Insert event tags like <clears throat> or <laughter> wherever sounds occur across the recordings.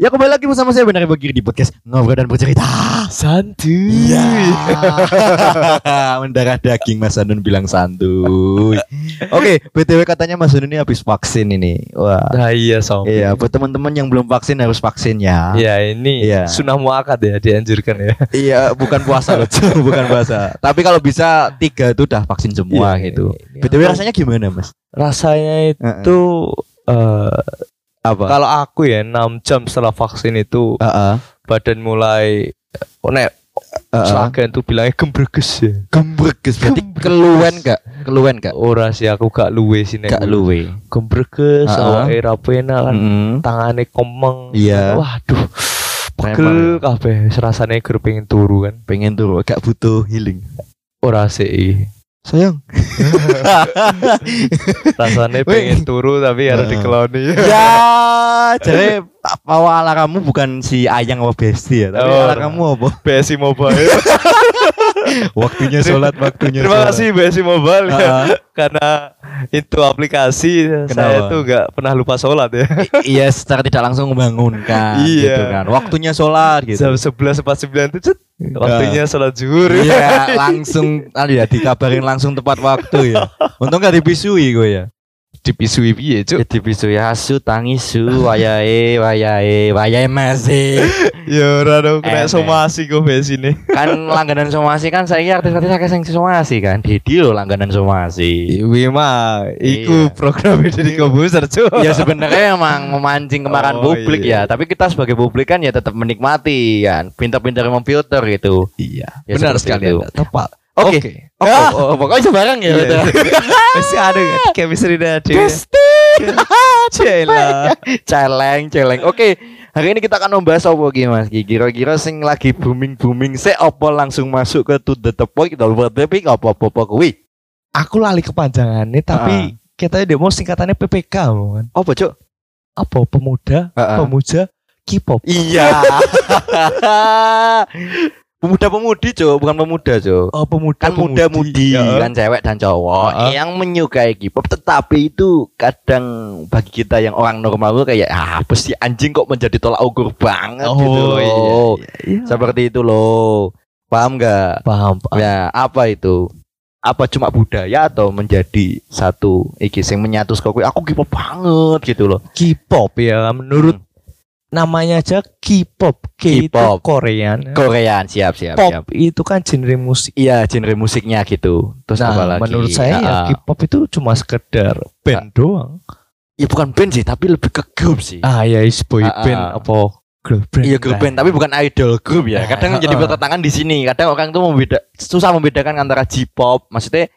Ya kembali lagi bersama saya Benar Bagir di podcast Ngobrol dan Bercerita Santuy. Iya <laughs> Mendarah daging Mas Anun bilang santuy Oke BTW katanya Mas Anun ini habis vaksin ini Wah Nah iya sob. Iya buat teman-teman yang belum vaksin harus vaksin ya Iya ini Iya. sunnah muakat ya dianjurkan ya. Iya bukan puasa loh. <laughs> Bukan puasa Tapi kalau bisa tiga itu udah vaksin semua Iya, gitu iya. BTW rasanya gimana mas? Rasanya itu eh, Apa? kalau aku ya 6 jam setelah vaksin itu Heeh. badan mulai oh nek selagan tuh bilangnya gembreges ya. Gembreges berarti Gembreges. keluwen gak? Keluwen gak? Ora sih aku gak luwe sih nek. Gak luwe Gembreges awake ra penak kan Mm-mm. tangane komeng. Iya. Waduh. Memang. Pegel kabeh rasane ger pengen turu kan. Pengen tuh gak butuh healing Ora sih. Sayang <laughs> Rasanya pengen turu tapi harus Heeh. dikeloni. <laughs> Ya Jadi apa ala kamu bukan si Ayang apa Besti ya Tapi Oh, ala kamu apa? BSI Mobile. <laughs> Waktunya sholat Waktunya Terima sholat. kasih BSI Mobile ya. Heeh. Karena itu aplikasi saya Kenapa? tuh nggak pernah lupa sholat ya. I- Iya secara tidak langsung membangunkan Iya. gitu kan Waktunya sholat gitu Jam sebelas empat sembilan tuh cet, waktunya sholat zuhur. Iya <laughs> langsung anu ya dikabarin langsung tepat waktu ya Untung gak dipisui gue ya Dipisui piye cuk? Ya dipisui asu tangisu wayahe wayahe wayahe masih <laughs> Ya ora dong kena somasi kok BSI ini. kan langganan somasi kan saya artis-artis akeh sing somasi kan Dedi lo langganan somasi Iwi mah, Iya. iku program <laughs> dari komputer cuk. ya sebenarnya emang memancing kemarahan Oh, publik iya. ya tapi kita sebagai publik kan ya tetap menikmati kan pintar-pintar memfilter gitu Iya, Ya, benar sekali. itu. Tepat. Oke. oh, Ah. oh, oh, pokoknya sembarang ya Iya. betul. <laughs> Masih ada kan chemistry dari Besti. Cela. celeng celeng oke hari ini kita akan membahas apa Ki Mas Ki kira-kira sing lagi booming booming se apa langsung masuk ke to the point kita tapi apa apa apa kuwi Aku lali kepanjangannya tapi kita dia mau singkatannya PPK kan. apa cok Apa pemuda, Heeh. pemuja K-pop. iya <laughs> <laughs> pemuda pemudi cok bukan pemuda cok Oh, pemuda kan muda mudi Ya. kan cewek dan cowok Heeh. yang menyukai K-pop tetapi itu kadang bagi kita yang orang normal kayak ah apa sih anjing kok menjadi tolak ukur banget Oh, gitu loh iya, iya. seperti itu loh paham nggak Paham, paham. ya apa itu apa cuma budaya atau menjadi satu iki sing menyatu kok aku K-pop banget gitu loh K-pop ya menurut Hmm. Namanya aja K-pop. K itu K-pop. Korean. Korean siap siap Pop siap itu kan genre musik. iya genre musiknya gitu terus apa Nah, lagi menurut saya ya Ah, K-pop itu cuma sekedar band doang. ya bukan band sih tapi lebih ke grup sih Ah ya is boy Ah, band ah. apa girl band. Iya lah. band tapi bukan idol group ya. Nah, Kadang jadi heeh. pertentangan di sini. Kadang orang tuh membeda susah membedakan antara J-pop, maksudnya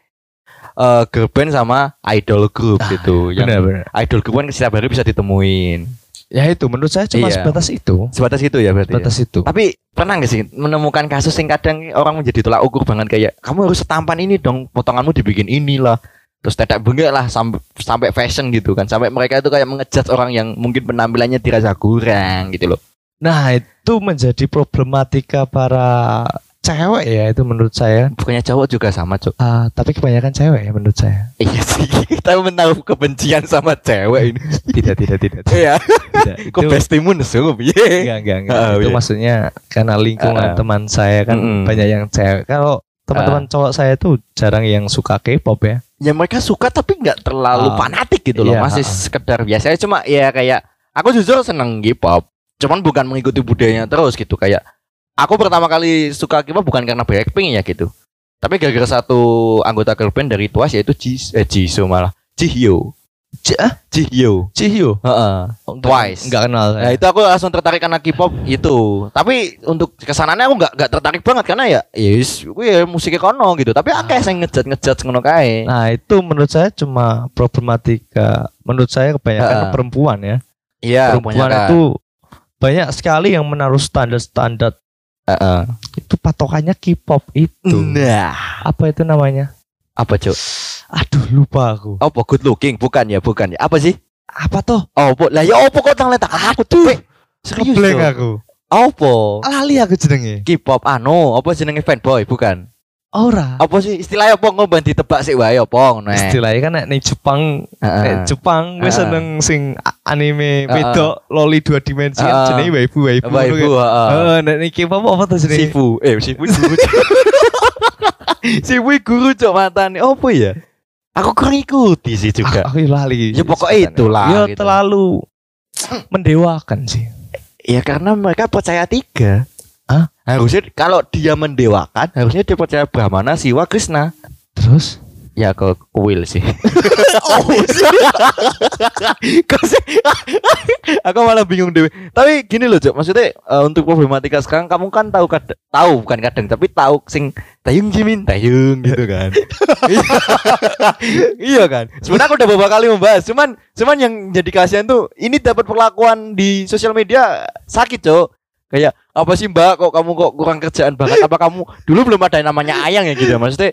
eh girl band sama idol group Ah, gitu. Yang Benar benar. idol group kan setiap hari bisa ditemuin. Ya itu menurut saya cuma Iya. sebatas itu. Sebatas itu ya berarti. ya? Sebatas itu. Tapi pernah nggak sih menemukan kasus yang kadang orang menjadi tolak ukur banget kayak kamu harus setampan ini dong, potonganmu dibikin inilah. Terus tetek bengek lah sampai sampai fashion gitu kan. Sampai mereka itu kayak mengejat orang yang mungkin penampilannya dirasa kurang gitu loh. Nah, itu menjadi problematika para cewek ya itu menurut saya. Bukannya cowok juga sama, Cok. Ah, tapi kebanyakan cewek ya menurut saya. Iya sih, <laughs> kita menaruh kebencian sama cewek ini. Tidak, tidak, tidak. <laughs> Iya, tidak. kok bestimu nesu piye? enggak, enggak, enggak. Ah, itu iya. maksudnya karena lingkungan Ah. teman saya kan Mm-mm. banyak yang cewek. Kalau teman-teman cowok saya tuh jarang yang suka K-pop ya. Ya mereka suka tapi nggak terlalu Ah. fanatik gitu loh, Iya, masih ah. sekedar biasa cuma ya kayak aku jujur seneng K-pop, cuman bukan mengikuti budayanya terus gitu kayak aku pertama kali suka K-pop bukan karena Blackpink ya gitu. Tapi gara-gara satu anggota girl band dari Twice yaitu Ji eh Jisoo malah Jihyo. J- ah? Jihyo. Cihyo. Heeh. Twice. Enggak kenal. Nah itu aku langsung tertarik karena K-pop itu. Tapi untuk ke sananya aku nggak nggak tertarik banget karena ya, yes, gue ya musiknya kono gitu. Tapi akeh sing ngejat ngejat ngono kae. Nah, itu menurut saya cuma problematika menurut saya kebanyakan Ah. perempuan ya. Iya, perempuan kebanyakan. itu banyak sekali yang menaruh standar-standar Heeh. itu patokannya K-pop itu. Nah, Apa itu namanya? apa cok? Aduh, lupa aku. Apa good looking? Bukan ya, bukan ya. Apa sih? Apa tuh? Oh, lah ya opo kok tang aku tuh. Serius aku. Opo? Lali aku jenenge. K-pop anu, apa jenenge fanboy? Bukan. Ora. Apa sih istilahnya apa ngoban ditebak sih wae apa ngono. Istilahnya kan nek Jepang Heeh. nek Jepang wis Heeh. seneng sing anime wedok loli dua dimensi kan jenenge waifu waifu. Apa ibu? kan. heeh. Heeh, nek ning K-pop apa tuh jenenge? Sifu. Eh, Sifu <laughs> guru. Sifu guru cok matane. Apa ya? Aku kurang ikuti sih Aku, juga. aku lali. Ya, pokoknya itulah, Ya gitu. terlalu <clears throat> mendewakan sih. Ya karena mereka percaya tiga. Harusnya kalau dia mendewakan, harusnya dia percaya Brahmana, Siwa, Krishna. Terus Ya ke kuil sih. <laughs> oh sih? <laughs> <laughs> aku malah bingung deh. Tapi gini loh, Cok. Maksudnya eh, untuk problematika sekarang kamu kan tahu kad tahu bukan kadang tapi tahu sing tayung jimin tayung gitu kan. iya kan. Sebenarnya aku udah beberapa kali membahas. Cuman cuman yang jadi kasihan tuh ini dapat perlakuan di sosial media sakit, Cok. Kayak apa sih Mbak kok kamu kok kurang kerjaan banget apa kamu dulu belum ada yang namanya ayang ya gitu maksudnya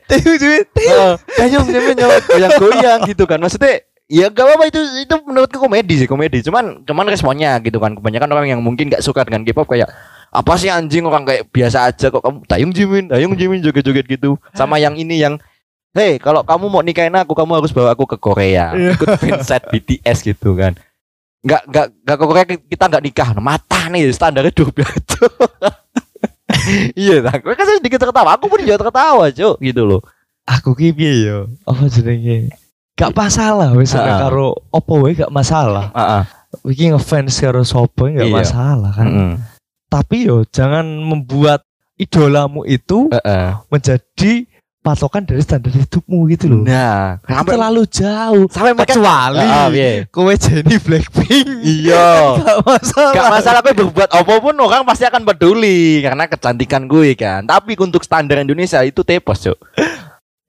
Tayung nyampe nyawat goyang-goyang gitu kan. Maksudnya ya gak apa-apa itu itu menurutku komedi sih komedi. Cuman cuman responnya gitu kan. Kebanyakan orang yang mungkin gak suka dengan K-pop kayak apa sih anjing orang kayak biasa aja kok kamu tayung jimin, tayung jimin joget-joget gitu. Sama yang ini yang Hei, kalau kamu mau nikahin aku, kamu harus bawa aku ke Korea, Iya. ikut fanset BTS gitu kan. Nggak, nggak, nggak ke Korea kita nggak nikah, mata nih standarnya dua <laughs> itu. iya, nah, gue kan sedikit tertawa, aku pun juga tertawa, cuk, gitu loh. Aku ki piye yo? Apa jenenge? Gak masalah wis nek Heeh. karo opo wae gak masalah. Heeh. Iki ngefans karo sopo gak Iya. masalah kan. Heeh. Tapi yo jangan membuat idolamu itu Heeh. menjadi patokan dari standar hidupmu gitu loh. Nah, sampai terlalu jauh. sampai mereka Kecuali Ah, iya. kowe jadi Blackpink. Iya. <laughs> Gak masalah. Gak masalah gue berbuat apa pun orang pasti akan peduli karena kecantikan gue kan. Tapi untuk standar Indonesia itu tepos, Cuk.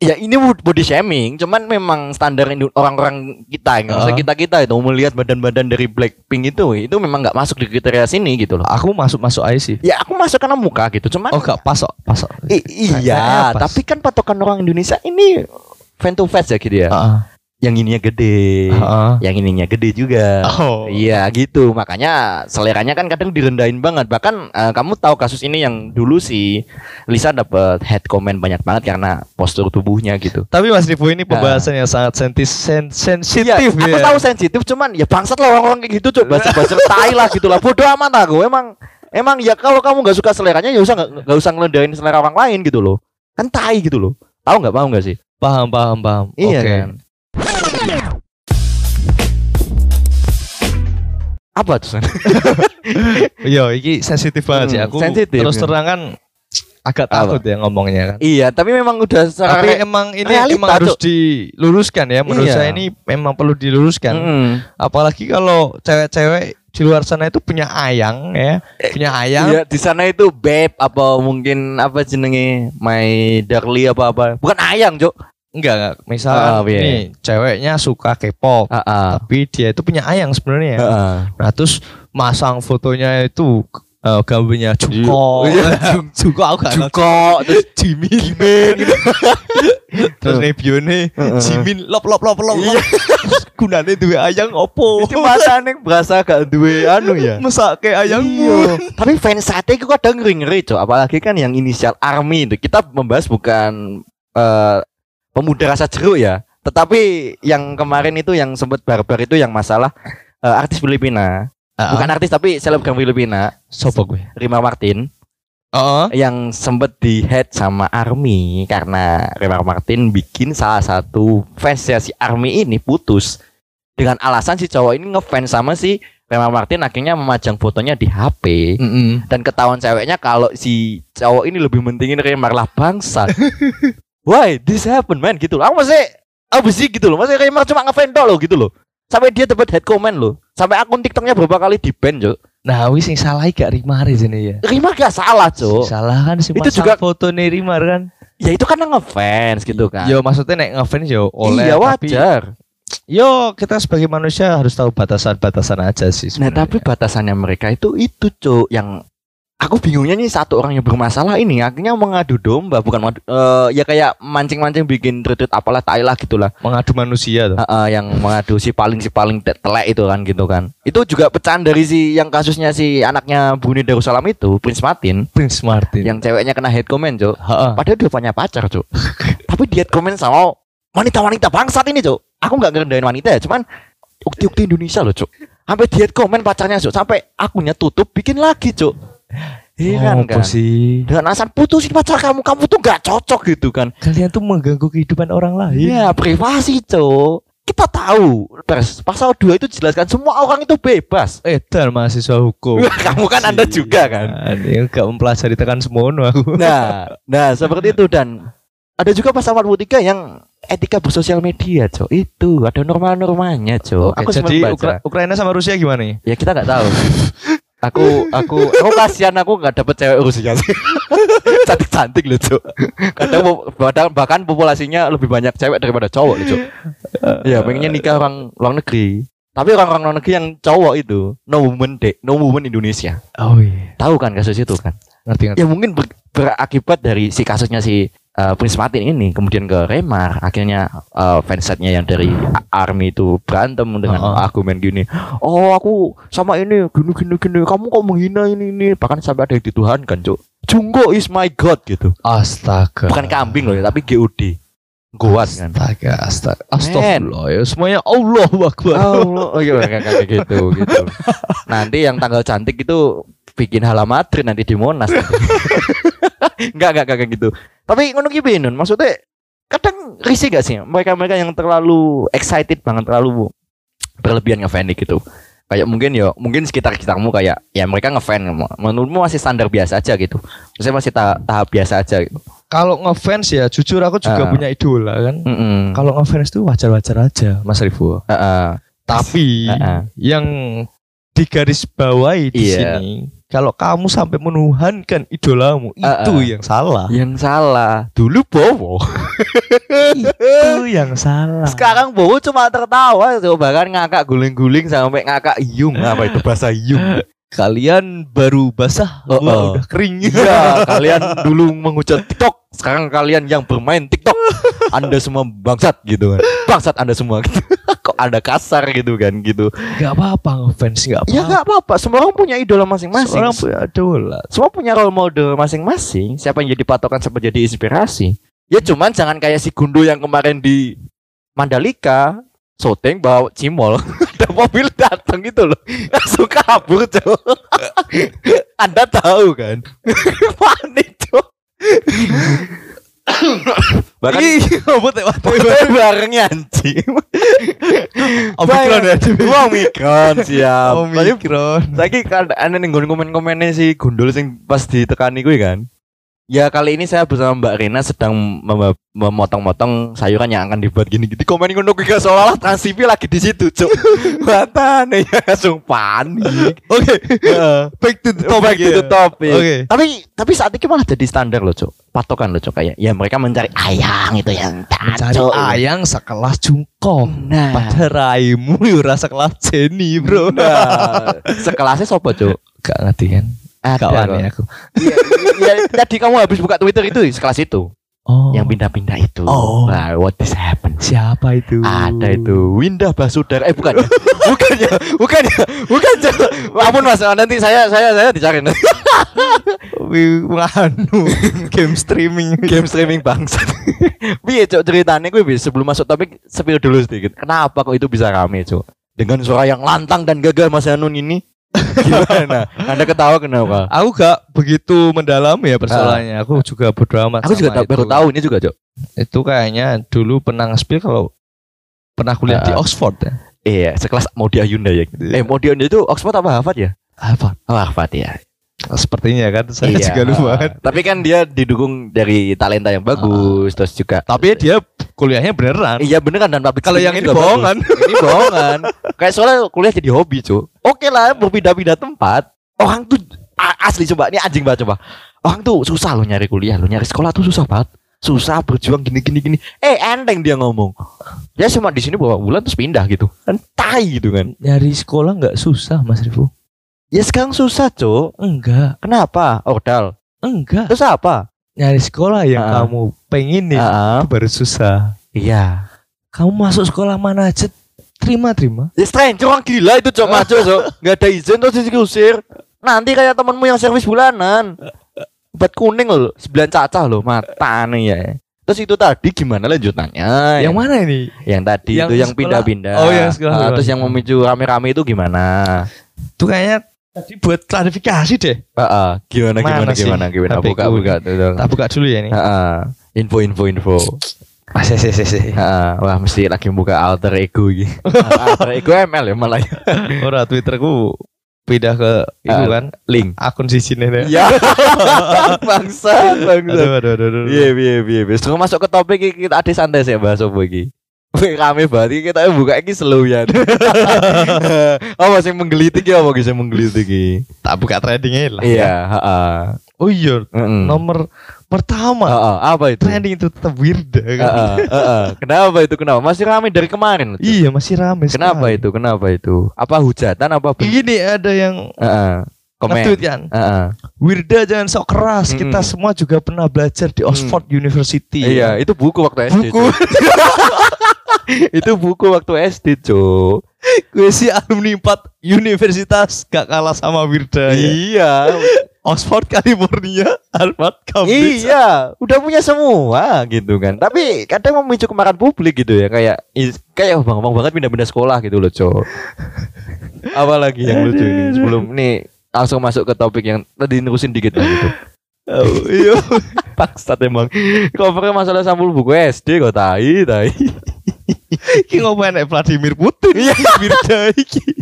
Ya ini body shaming, cuman memang standar orang-orang kita, yang maksudnya Ah. kita kita itu melihat badan-badan dari Blackpink itu, itu memang nggak masuk di kriteria sini gitu loh. Aku masuk-masuk aja sih. Ya aku masuk karena muka gitu, cuman Oh gak pas kok, pas kok. I- iya, Kayaknya pas. tapi kan patokan orang Indonesia ini fan to face ya gitu ya. Heeh. Yang ininya gede, Heeh. yang ininya gede juga. Oh. Iya gitu, makanya seleranya kan kadang direndahin banget. Bahkan eh, kamu tahu kasus ini yang dulu si Lisa dapat head comment banyak banget karena postur tubuhnya gitu. Tapi Mas Rivo ini pembahasan yang sangat sentis, sen, sensitif Iya, aku ya. tahu sensitif, cuman ya bangsat lah orang-orang kayak gitu, coba baca tai lah gitu lah. Bodoh amat aku. Emang emang ya kalau kamu nggak suka seleranya ya usah nggak usah ngelendahin selera orang lain gitu loh. Kan tai gitu loh. Tahu nggak paham nggak sih? Paham, paham, paham. Iya Oke. kan. Apa tuh? <laughs> Iya, ini sensitif banget sih. Hmm, Aku sensitif, terus ya. terang kan agak Apa? takut ya ngomongnya kan. iya, tapi memang udah secara Tapi emang ini realita, emang harus diluruskan ya. Menurut Iya. saya ini memang perlu diluruskan. Mm-mm. Apalagi kalau cewek-cewek di luar sana itu punya ayang ya, punya ayang. Iya, di sana itu babe apa mungkin apa jenenge my darling apa apa. Bukan ayang, Cuk. Enggak, enggak. Misal Ah, iya. nih ceweknya suka K-pop, Heeh. tapi dia itu punya ayang sebenarnya. Heeh. Nah, terus masang fotonya itu eh, gambarnya Juko. Iya, <laughs> Juko aku gak ngerti. Juko terus Jimin. Jimin gitu. <laughs> Terus nih bione Heeh. Jimin lop lop lop lop. Iya. Gunane duwe ayang opo? Itu matane berasa gak duwe anu ya. Mesake ayangmu. Iya. Tapi fans sate itu kadang ngeri-ngeri, Cuk. Apalagi kan yang inisial Army itu. Kita membahas bukan eh, pemuda rasa jeruk ya. Tetapi yang kemarin itu yang sempat barbar itu yang masalah eh, artis Filipina. Bukan artis tapi selebgram Filipina, sopo gue. Rima Martin. Heeh. yang sempet di head sama Army karena Remar Martin bikin salah satu fansnya si Army ini putus dengan alasan si cowok ini ngefans sama si Remar Martin akhirnya memajang fotonya di HP Mm-mm. dan ketahuan ceweknya kalau si cowok ini lebih mentingin Remar lah bangsa <laughs> why this happen man gitu loh aku masih apa sih gitu loh masih Remar cuma ngefans loh gitu loh sampai dia dapat head comment loh sampai akun TikToknya berapa kali di ban cok Nah, wis sing salah gak Rimari sini ya. Remar gak salah cok Salah kan sih Itu juga- foto nih Rimar kan. ya itu karena ngefans gitu kan Yo maksudnya nek ngefans yo oleh iya tapi wajar yo kita sebagai manusia harus tahu batasan-batasan aja sih. Nah sebenarnya. tapi batasannya mereka itu itu cuk yang aku bingungnya nih satu orang yang bermasalah ini. Akhirnya mengadu domba bukan mengadu- eh, ya kayak mancing-mancing bikin retweet apalah tai lah gitulah Mengadu manusia tuh. Eh, eh, yang mengadu si paling si paling te- telek itu kan gitu kan. Itu juga pecahan dari si yang kasusnya si anaknya Buni Darussalam itu Prince Martin. Prince Martin. yang ceweknya kena hate comment cok padahal dia punya pacar cok <laughs> tapi dia comment sama wanita-wanita bangsat ini cok aku nggak ngerendahin wanita ya cuman ukti-ukti Indonesia loh cok sampai dia hate comment pacarnya cok sampai akunnya tutup bikin lagi cok iya Oh, kan sih? dengan alasan putusin pacar kamu kamu tuh nggak cocok gitu kan Kalian tuh mengganggu kehidupan orang lain. Iya privasi cok kita tahu pers pasal 2 itu jelaskan semua orang itu bebas Edan mahasiswa hukum. kamu kan anda juga kan Ini enggak mempelajari tekan semono aku. nah nah seperti itu dan ada juga pasal 43 yang etika bersosial media cok itu ada norma-normanya cok Oke, sempat jadi. Ukra- Ukraina sama Rusia gimana nih? ya kita nggak tahu <laughs> aku aku aku kasihan aku nggak dapet cewek Rusia sih. <laughs> Cantik cantik loh cok kadang bahkan, bahkan populasinya lebih banyak cewek daripada cowok loh cok ya pengennya nikah orang luar negeri. Tapi orang-orang luar negeri yang cowok itu no woman dek no woman Indonesia. Oh iya. tahu kan kasus itu kan? Ngerti ngerti. ya mungkin ber- berakibat dari si kasusnya si uh, Prince Martin ini kemudian ke Remar akhirnya uh, fansetnya yang dari Army itu berantem dengan Oh. argumen gini oh aku sama ini gini gini gini kamu kok menghina ini ini bahkan sampai ada yang dituhankan cuk Jungko is my god gitu Astaga. bukan kambing loh ya, tapi GOD Goat kan Astaga, astaga. Astagfirullah ya. Semuanya Allah Akbar. Oh, oh iya kayak gitu gitu. <laughs> Nanti yang tanggal cantik itu bikin halamatri nanti di Monas. <laughs> Enggak enggak enggak gitu. Tapi ngono ki Nun? Maksudnya kadang risih gak sih mereka-mereka yang terlalu excited banget terlalu berlebihan ngefan gitu. Kayak mungkin ya, mungkin sekitar sekitarmu kayak ya mereka ngefan menurutmu masih standar biasa aja gitu. Maksudnya masih ta- tahap biasa aja gitu. Kalau ngefans ya, jujur aku juga Ah. punya idola kan. Mm-mm. Kalau ngefans itu wajar-wajar aja, Mas Rifu. Heeh. Tapi Heeh. yang digaris bawahi di Iya. sini, kalau kamu sampai menuhankan idolamu, Ah, itu yang salah. Yang salah dulu Bowo. itu yang salah. Sekarang Bowo cuma tertawa coba kan ngakak guling-guling sampai ngakak iyung apa itu bahasa iyung. Kalian baru basah, Oh, gua oh. udah kering. Iya, <laughs> kalian dulu menghujat TikTok, sekarang kalian yang bermain TikTok. Anda semua bangsat gitu kan. Bangsat Anda semua. <laughs> Kok ada kasar gitu kan gitu. Gak apa-apa ngefans, gak apa-apa. Ya nggak apa-apa, semua orang punya idola masing-masing. Orang punya idola. semua punya role model masing-masing. Siapa yang jadi patokan, siapa jadi inspirasi. Ya cuman jangan kayak si Gundo yang kemarin di Mandalika syuting bawa cimol. <laughs> Ada mobil datang gitu loh. Langsung kabur cowok <laughs> anda tahu kan? <laughs> Panik cowok bahkan teh bareng anjing. Omikron ya. Omikron siap. Omikron. Saiki kan ana ning nggon komen-komennya si Gundul sing pas ditekani kuwi kan. Ya kali ini saya bersama Mbak Rena sedang mem- memotong-motong sayuran yang akan dibuat gini gitu. Komen ngono kuwi seolah-olah Trans TV lagi di situ, Cuk. <laughs> Matane ya langsung panik. Oke. Back to the Go back to the topic. Oke. Tapi tapi saat ini malah jadi standar loh, Cuk. Patokan loh, Cuk kayak ya mereka mencari ayang itu yang Cari cacok. ayang sekelas jungkong. Nah, Pada raimu ya rasa kelas Jenny, Bro. nah, <laughs> sekelasnya sopo, Cuk? Gak ngerti kan? Ada Kawan kok. ya aku. Iya, iya, tadi kamu habis buka Twitter itu sekelas itu. Oh. yang pindah-pindah itu. Oh. Nah, what is happen? siapa itu? Ada itu Windah Basudara. Eh bukan, ya. <laughs> bukan ya, bukan ya, bukan ya. Ampun mas, nanti saya saya saya dicari nanti. <laughs> Wi- Nganu game streaming. game streaming bangsa. <laughs> Piye cok ceritanya gue bisa sebelum masuk topik spill dulu sedikit. Kenapa kok itu bisa rame cok? Dengan suara yang lantang dan gagal Mas Hanun ini. <laughs> Gimana? Anda ketawa kenapa? Aku gak begitu mendalami ya persoalannya. Aku juga bodo amat. Aku juga baru tahu ini juga cok. Itu kayaknya dulu pernah nge-spill kalau pernah kuliah di Ah. Oxford ya. Iya, sekelas Modi Ayunda ya. Eh Modi Ayunda itu Oxford apa Harvard ya? Harvard. Oh Harvard ya. Sepertinya kan saya Iya. juga lupa kan. Tapi kan dia didukung dari talenta yang bagus, terus juga Tapi dia kuliahnya beneran. Iya beneran dan public Kalau yang ini bohongan. bagus. Ini bohongan. <laughs> Kayak soalnya kuliah jadi hobi, Cuk. Oke lah, berpindah-pindah tempat. Orang tuh asli coba, ini anjing banget coba. Orang tuh susah lo nyari kuliah, lo nyari sekolah tuh susah banget. Susah berjuang gini gini gini. Eh enteng dia ngomong. Ya cuma di sini beberapa bulan terus pindah gitu. Kan tai gitu kan. Nyari sekolah nggak susah Mas Rifu. Ya sekarang susah, Cuk. Enggak, Kenapa? Ordal. enggak. Terus apa? Nyari sekolah yang Ah. kamu pengenin Heeh. itu baru susah. Iya. Kamu masuk sekolah mana aja terima-terima. Ya stranger orang gila itu Cuk maju, Cuk. Enggak ada izin terus diusir. Nanti kayak temenmu yang servis bulanan. Obat kuning loh, sembilan cacah loh, mata nih ya. Terus itu tadi gimana lanjutannya? Yang mana ini? Yang tadi Yang itu yang pindah-pindah. Oh, yang sekolah Ah, sekolah. terus yang memicu rame-rame itu gimana? Tuh kayaknya tadi buat klarifikasi deh. Heeh, gimana Mana gimana sih gimana gimana HP buka buka tuh. Tak buka dulu ya ini. Heeh. Info info info. Ah, sih, sih. Heeh, wah mesti lagi buka alter ego iki. <laughs> alter ego ML ya malah ya. <laughs> Ora Twitterku pindah ke itu Ah, kan Link. akun di sini deh. Ya. <laughs> bangsa, bangsa. Aduh, aduh, aduh. Iya, iya, iya. Wis masuk ke topik iki, kita ada santai sih bahas apa iki. Wih, rame banget iki, kita buka iki slow ya. apa sing menggelitik ya apa sing menggelitik iki? Tak buka tradingnya lah. Iya, heeh. Oh iya, Heeh. nomor pertama Heeh, apa itu? trending itu tetap Wirda kan. Heeh, heeh. Kenapa itu? Kenapa? Masih rame dari kemarin. Cuk. Iya masih rame. Kenapa sekali. itu? Kenapa itu? Apa hujatan apa ben- Ini ada yang. Komen. nge-tweet kan. Heeh. Wirda jangan sok keras. Mm-mm. Kita semua juga pernah belajar di Oxford University. Iya, itu buku waktu SD. Buku. <laughs> Itu buku waktu SD, Cuk. Gue sih alumni 4 universitas gak kalah sama Wirda. ya. Oxford, California, Harvard, Cambridge. Iya, udah punya semua gitu kan. Tapi kadang memicu kemarahan publik gitu ya, kayak kayak bang-bang banget pindah-pindah sekolah gitu loh, Cok. <laughs> Apalagi yang lucu ini sebelum nih langsung masuk ke topik yang tadi nerusin dikit lah gitu. Oh, iya. <laughs> Bangsat emang. Covernya masalah sampul buku SD kok tai, tai. Ngapain nek Vladimir Putin? Iya. Wirda iki.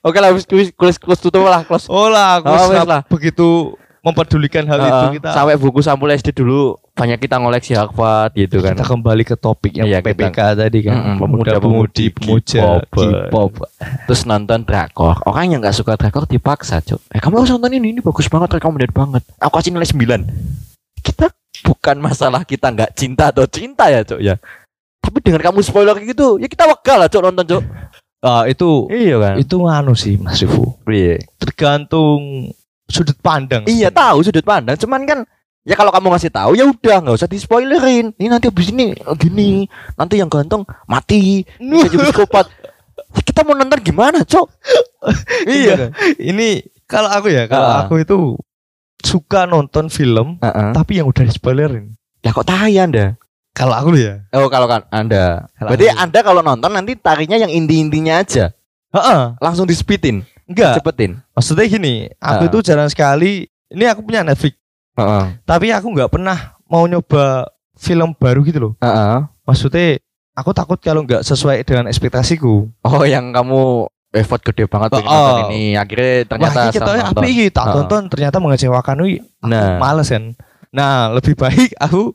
Oke lah, kuis kuis kuis tutup lah, close. Oh lah, aku Oh, sangat lah. begitu mempedulikan hal itu Heeh, kita sampai buku sampul SD dulu banyak kita ngoleksi Harvard gitu kan. kita kembali ke topik yang Iya, kita- PPK tadi kan. Mm-mm, pemuda-pemudi pemuja K-pop. Terus nonton drakor orang yang nggak suka drakor dipaksa cok eh kamu harus nonton ini ini bagus banget recommended banget aku kasih nilai 9 kita bukan masalah kita nggak cinta atau cinta ya cok ya tapi dengan kamu spoiler gitu ya kita wegah lah cok nonton cok Ah, itu iya kan itu nganu sih Mas Rifu. iya Tergantung sudut pandang. iya tahu sudut pandang cuman kan ya kalau kamu ngasih tahu ya udah nggak usah di spoilerin ini nanti habis ini eh, gini nanti yang ganteng mati ini <laughs> jadi psikopat kita mau nonton gimana cok iya kan Ini kalau aku ya, kalau Ah. aku itu suka nonton film Heeh. tapi yang udah di spoilerin. lah kok tahi anda Kalau aku ya. Oh kalau kan Anda. Kalau Berarti aku- Anda kalau nonton nanti tariknya yang inti-intinya aja. Heeh. Langsung di speedin, Enggak. cepetin. Maksudnya gini, aku Ah. itu jarang sekali ini aku punya Netflix, Heeh. tapi aku nggak pernah mau nyoba film baru gitu loh. Heeh. Maksudnya aku takut kalau nggak sesuai dengan ekspektasiku. Oh yang kamu effort gede banget Oh, nonton oh. ini akhirnya Wah, ternyata ini kita apa ini tak Heeh. tonton ternyata mengecewakan wi. Nah. Males kan. Nah, lebih baik <laughs> aku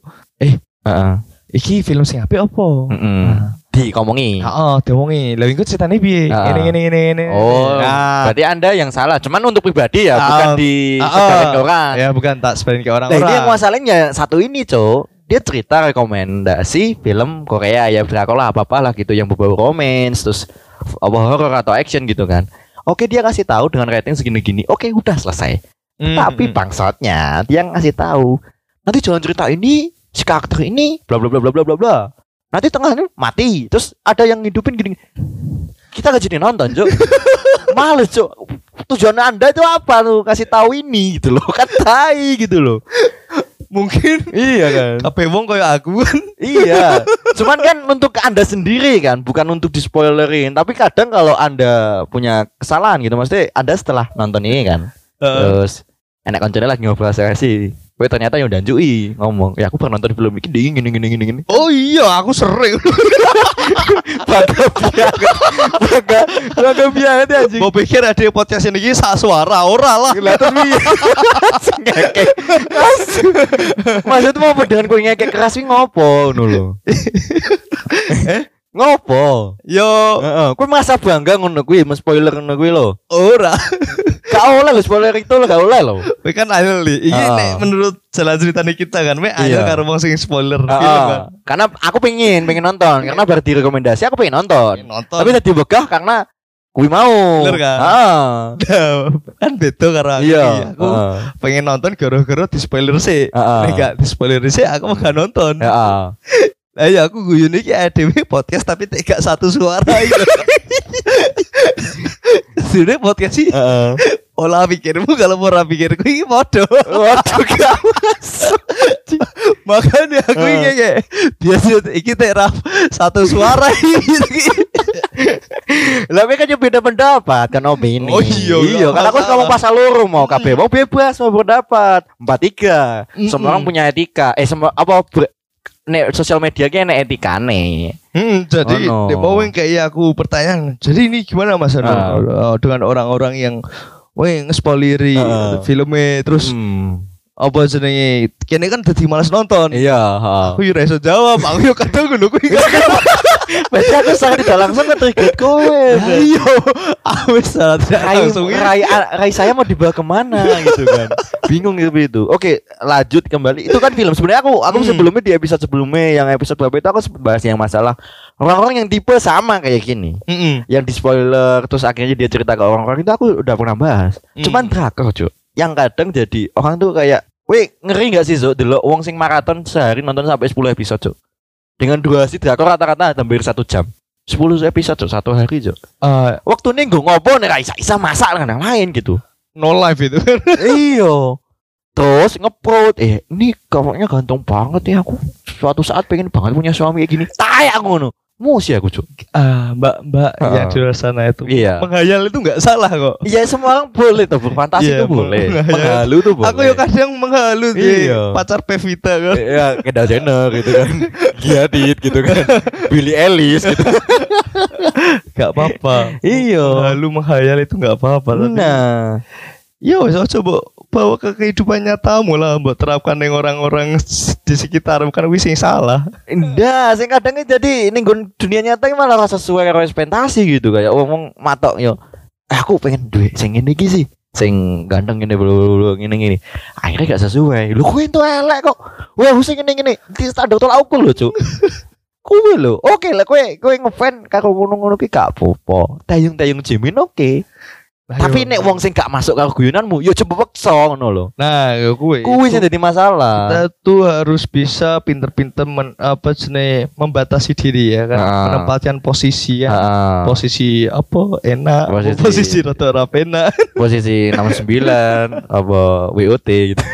Heeh. Iki film sing apik opo? Mm-mm. Nah, Dikomongi. Heeh, diomongi. Lah iku ceritane piye? Ini ini ini ini. Oh, nah, berarti Anda yang salah. Cuman untuk pribadi ya, bukan di sebarin orang. ya bukan tak sebarin ke Nah, orang-orang. ini yang masalahnya satu ini, Cok. Dia cerita rekomendasi film Korea ya drakor lah apa-apa lah gitu yang berbau romance terus apa horror atau action gitu kan. Oke, dia kasih tahu dengan rating segini-gini. Oke, udah selesai. Hmm, Tapi hmm. bangsatnya dia ngasih tahu. Nanti jangan cerita ini si karakter ini bla bla bla bla bla bla bla. Nanti tengahnya mati. Terus ada yang ngidupin gini. Kita gak jadi nonton, Cok. <laughs> Males, Cok. Tujuan Anda itu apa tuh? Kasih tahu ini gitu loh. Kan tai gitu loh. mungkin Iya kan? kabeh wong koyo aku kan. iya. Cuman kan untuk Anda sendiri kan, bukan untuk di spoilerin. Tapi kadang kalau Anda punya kesalahan gitu, maksudnya Anda setelah nonton ini kan, terus enak koncone lagi ngobrol sih. Gue ternyata yang danjui ngomong, ya aku pernah nonton film ini dingin gini gini gini. Oh iya, aku sering. <laughs> Baga biaga, baga baga biaga tuh anjing. Mau pikir ada podcast ini sak suara ora lah. Terus piye? ngekek. Maksud mau apa dengan kowe ngekek keras ngopo ngono lho. <laughs> Eh, ngopo? Yo Heeh, kowe merasa bangga ngono kuwi, men spoiler ngono kuwi lho. ora. Gak oleh lho spoiler itu lho, gak oleh lho. Kowe kan ayo li. Iki Ah. nek menurut jalan ceritanya kita kan, me ayo Iya. karo wong sing spoiler film Heeh. kan. Karena aku pengen pengen nonton, karena baru direkomendasi aku pengen nonton. Nonton. Tapi tadi begah karena Kui mau. Bener kan? Ah. kan beda karo aku. Iya. iki. Aku Heeh. pengen nonton gara-gara di spoiler sih. Heeh. Nek gak di spoiler sih aku mau gak nonton. Heeh. Lah ya aku guyon iki ADW podcast tapi tak gak satu suara <laughs> gitu. Sudah podcast sih Heeh. olah pikirmu kalau mau pikirku ini podo. Waduh gak masuk. Makanya aku iki kayak biasa iki teh rap satu suara iki. Lah kan yo beda pendapat kan opini. Oh iya, iya. nggak Kan aku ngomong pasal loro mau kabeh mau bebas mau berpendapat. Empat tiga. Semua orang punya etika. Eh semua apa nek sosial media ki enek etikane. Hmm, jadi Oh, no. bawah kayak aku pertanyaan. Jadi ini gimana Mas. Oh, dengan orang-orang yang Weh ngespoileri Ah. filmnya terus Hmm. apa jenenge kene kan dadi males nonton. Iya, heeh. Aku yo ra iso jawab, aku yo kadang ngono kuwi. <laughs> Berarti aku sangat tidak langsung nge-trigger kowe. Ayo, aku wis salah tidak langsung. Rai, rai saya mau dibawa ke mana gitu kan? Bingung gitu itu oke lanjut kembali. Itu kan film. Sebenarnya aku aku Hmm. sebelumnya di episode sebelumnya yang episode berapa itu aku sempat bahas yang masalah orang-orang yang tipe sama kayak gini. Mm-mm. yang di spoiler terus akhirnya dia cerita ke orang-orang itu aku udah pernah bahas. Hmm. cuman drakor cuy yang kadang jadi orang tuh kayak Weh ngeri gak sih Zo Delok wong sing maraton sehari nonton sampai 10 episode Cuk Dengan durasi drakor rata-rata hampir satu jam. 10 episode Cuk. Satu hari Cuk. Eh, Waktu ini gue ngopo nih Raisa Isa masak dengan yang lain gitu. No life itu. <laughs> Iyo Terus ngeprot Eh ini kamarnya ganteng banget ya Aku. Suatu saat pengen banget punya suami kayak gini. Tai aku ngono Musi aku Cuk ah, Mbak Mbak Ah. yang di luar sana itu. Iya Menghayal itu nggak salah kok. Iya semua orang boleh tuh Berfantasi Iya, tuh boleh. Menghalu tuh boleh Aku yo kadang menghalu di Iya. pacar Pevita kan. ya Kendall Jenner gitu kan Giadit gitu kan Billy Ellis gitu Gak apa-apa. Iya Menghalu menghayal itu nggak apa-apa. tapi- Nah Ya wis coba bawa ke kehidupan nyatamu lah mbok terapkan yang orang-orang di sekitar bukan wis yang salah. Enggak, sing kadang jadi ning dunia nyata malah rasa sesuai karo ekspektasi gitu kayak ngomong matok yo. Eh, aku pengen duit sing ngene iki sih. Sing ganteng ngene bulu ngene ngene. Akhirnya gak sesuai. Lu kowe entuk elek kok. Wah, sing ngene ngene. Di standar tolak ukur lho, Cuk. <laughs> Kowe lho. Oke lah kowe kowe ngefan karo ngono-ngono ki gak apa-apa. Tayung-tayung Jimin oke. Tapi nek wong sing gak masuk karo guyonanmu, yo coba peksa ngono lho. nah ya kuwi Kuwi sing dadi masalah. kita tuh harus bisa pinter-pinter men, apa jenenge membatasi diri ya kan Ah. menempatkan posisi ya Heeh. posisi apa enak Posisi- <laughs> posisi ora enak <laughs> posisi 69 apa WOT gitu. <laughs>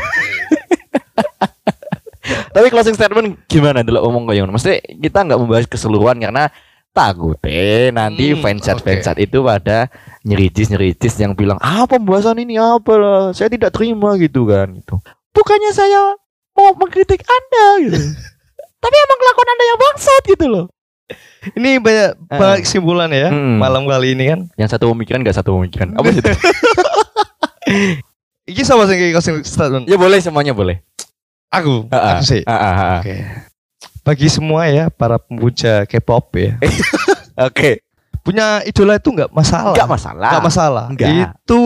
Tapi closing statement gimana dulu omong kayak ngono? Mesti kita nggak membahas keseluruhan karena takutnya nanti Hmm, fansat oke. fansat itu pada nyeritis nyeritis yang bilang ah pembahasan ini? Apa lah? Saya tidak terima gitu kan gitu. Bukannya saya mau mengkritik anda gitu. <laughs> Tapi emang kelakuan anda yang bangsat gitu loh. Ini banyak banyak kesimpulan ya Hmm. malam kali ini kan. Yang satu pemikiran nggak satu pemikiran. Apa itu? <laughs> Iki sama sing closing statement. Ya boleh semuanya boleh. Aku Ah, ah. aku sih. Ah, ah, ah. Oke. Bagi semua ya para pemuja K-pop ya, <laughs> oke punya idola itu nggak masalah. nggak masalah Nggak masalah. Nggak. Itu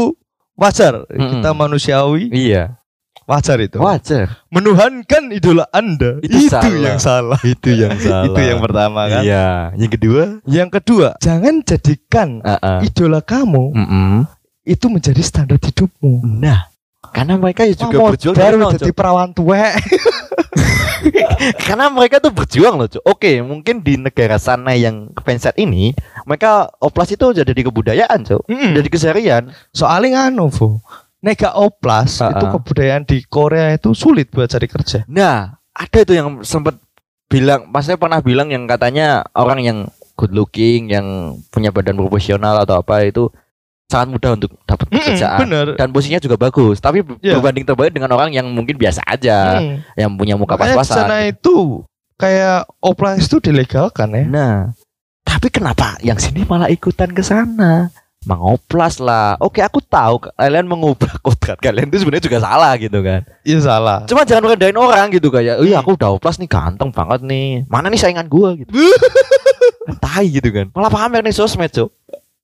wajar. Mm-mm. Kita manusiawi, iya wajar itu. wajar Menuhankan idola Anda Itu itu, salah. yang salah. itu yang <laughs> salah Itu yang pertama kan. iya yang kedua Yang kedua, jangan jadikan Ah, ah. idola kamu Mm-mm. itu menjadi standar hidupmu. nah karena mereka ya juga Kamu berjuang baru nol, jadi perawan tuwek. <laughs> karena mereka tuh berjuang loh Cok. oke mungkin di negara sana yang fansat ini mereka oplas itu jadi kebudayaan cok Mm-mm. jadi keseharian Soalnya nganu, Fu. Nega oplas Ah, itu ah. kebudayaan di Korea itu sulit buat cari kerja. nah ada itu yang sempat bilang masnya pernah bilang yang katanya orang yang good looking yang punya badan proporsional atau apa itu sangat mudah untuk dapat pekerjaan bener. dan posisinya juga bagus tapi Iya. berbanding terbalik dengan orang yang mungkin biasa aja Mm. yang punya muka pas-pasan sana itu kayak oplas itu dilegalkan ya. nah tapi kenapa yang sini malah ikutan ke sana mengoplas lah oke aku tahu kalian mengubah <laughs> kodrat kalian itu sebenarnya juga salah gitu kan Iya salah. cuma jangan rendahin orang gitu kayak iya Hmm. aku udah oplas nih ganteng banget nih mana nih saingan gua gitu <laughs> Kan tai gitu kan malah pamer nih sosmed cok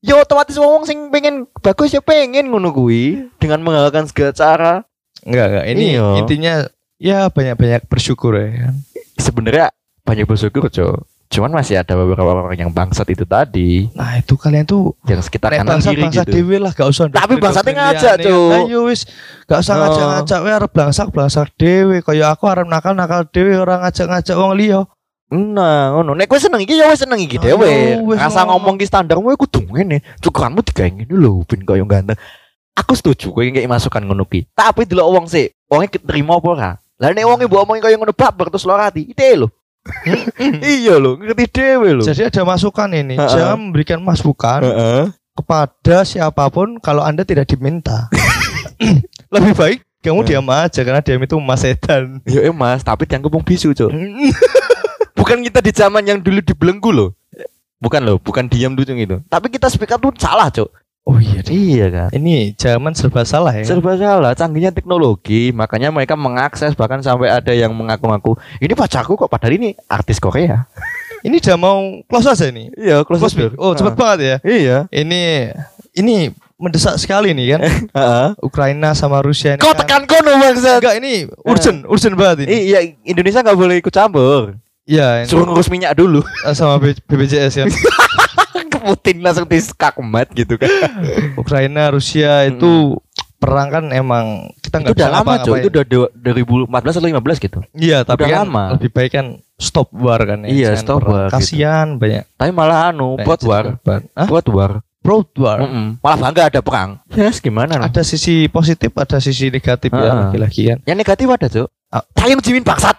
Ya otomatis wong sing pengen bagus ya pengen ngono kuwi dengan menghalalkan segala cara. Enggak enggak. Ini Iya. intinya ya banyak-banyak bersyukur ya kan. Sebenarnya banyak bersyukur, Cok. Cuman masih ada beberapa orang yang bangsat itu tadi Nah itu kalian tuh yang sekitar kanan bangsa kiri bangsa gitu. dewe lah gak usah Tapi bangsatnya ngajak. Cuk. Nah, yo wis gak usah Oh. ngajak-ngajak we arep blangsak blangsak dewe kaya aku arep nakal nakal dewe orang ngajak-ngajak wong liya. Nah, ngono. Nek kowe seneng iki ya wis seneng iki dhewe. iya, wis Rasa ngomong. ki standarmu iku kudu ngene. Cukuranmu digawe ngene lho, ben koyo ganteng. Aku setuju kowe ngeki masukan ngono ki. Tapi delok wong sih, wonge keterima apa ora? Lah nek wonge mbok omongi koyo ngono babar terus loro ati, ite lho. <laughs> iya lho, ngerti dhewe lho. Jadi ada masukan ini, Heeh. jangan memberikan masukan Heeh. kepada siapa pun kalau Anda tidak diminta. <laughs> Lebih baik kamu diam aja karena diam itu emas setan. Ya eh, Mas, tapi dianggap wong bisu, Cuk. <laughs> Bukan kita di zaman yang dulu dibelenggu loh. Bukan loh, bukan diam dulu gitu. Tapi kita speak up tuh salah, Cuk. oh iya. Iya kan. ini zaman serba salah ya. Serba salah, canggihnya teknologi, makanya mereka mengakses bahkan sampai ada yang mengaku-ngaku ini pacarku kok padahal ini artis Korea. <laughs> Ini udah mau close aja ini. Iya, close Close door. Oh cepet banget ya. Iya. Ini ini mendesak sekali nih kan. <laughs> Heeh. Ukraina sama Rusia ini Kau kan. tekan kono bangsat. Enggak ini urgent, urgent banget ini. Iya, Indonesia nggak boleh ikut campur. Iya, Suruh ngurus minyak dulu. sama B- BPJS ya. <laughs> Ke Putin langsung diskakmat gitu kan. Ukraina, Rusia itu perang kan emang kita itu nggak udah bisa lama, Cok. ngapa-ngapain. Itu udah dua- 2014 atau 15 gitu. Iya, tapi udah kan lama. lebih baik kan stop war kan ya. Iya, Jangan stop perang. war, gitu. Kasihan banyak. Tapi malah anu, banyak buat war. Hah? Buat war. Proud war. Mm-mm. Malah bangga ada perang. Yes, gimana lah. Ada sisi positif, ada sisi negatif ya Ah. lagi-lagi kan. Yang negatif ada, Cok. Ah. Tayang Jimin bangsat.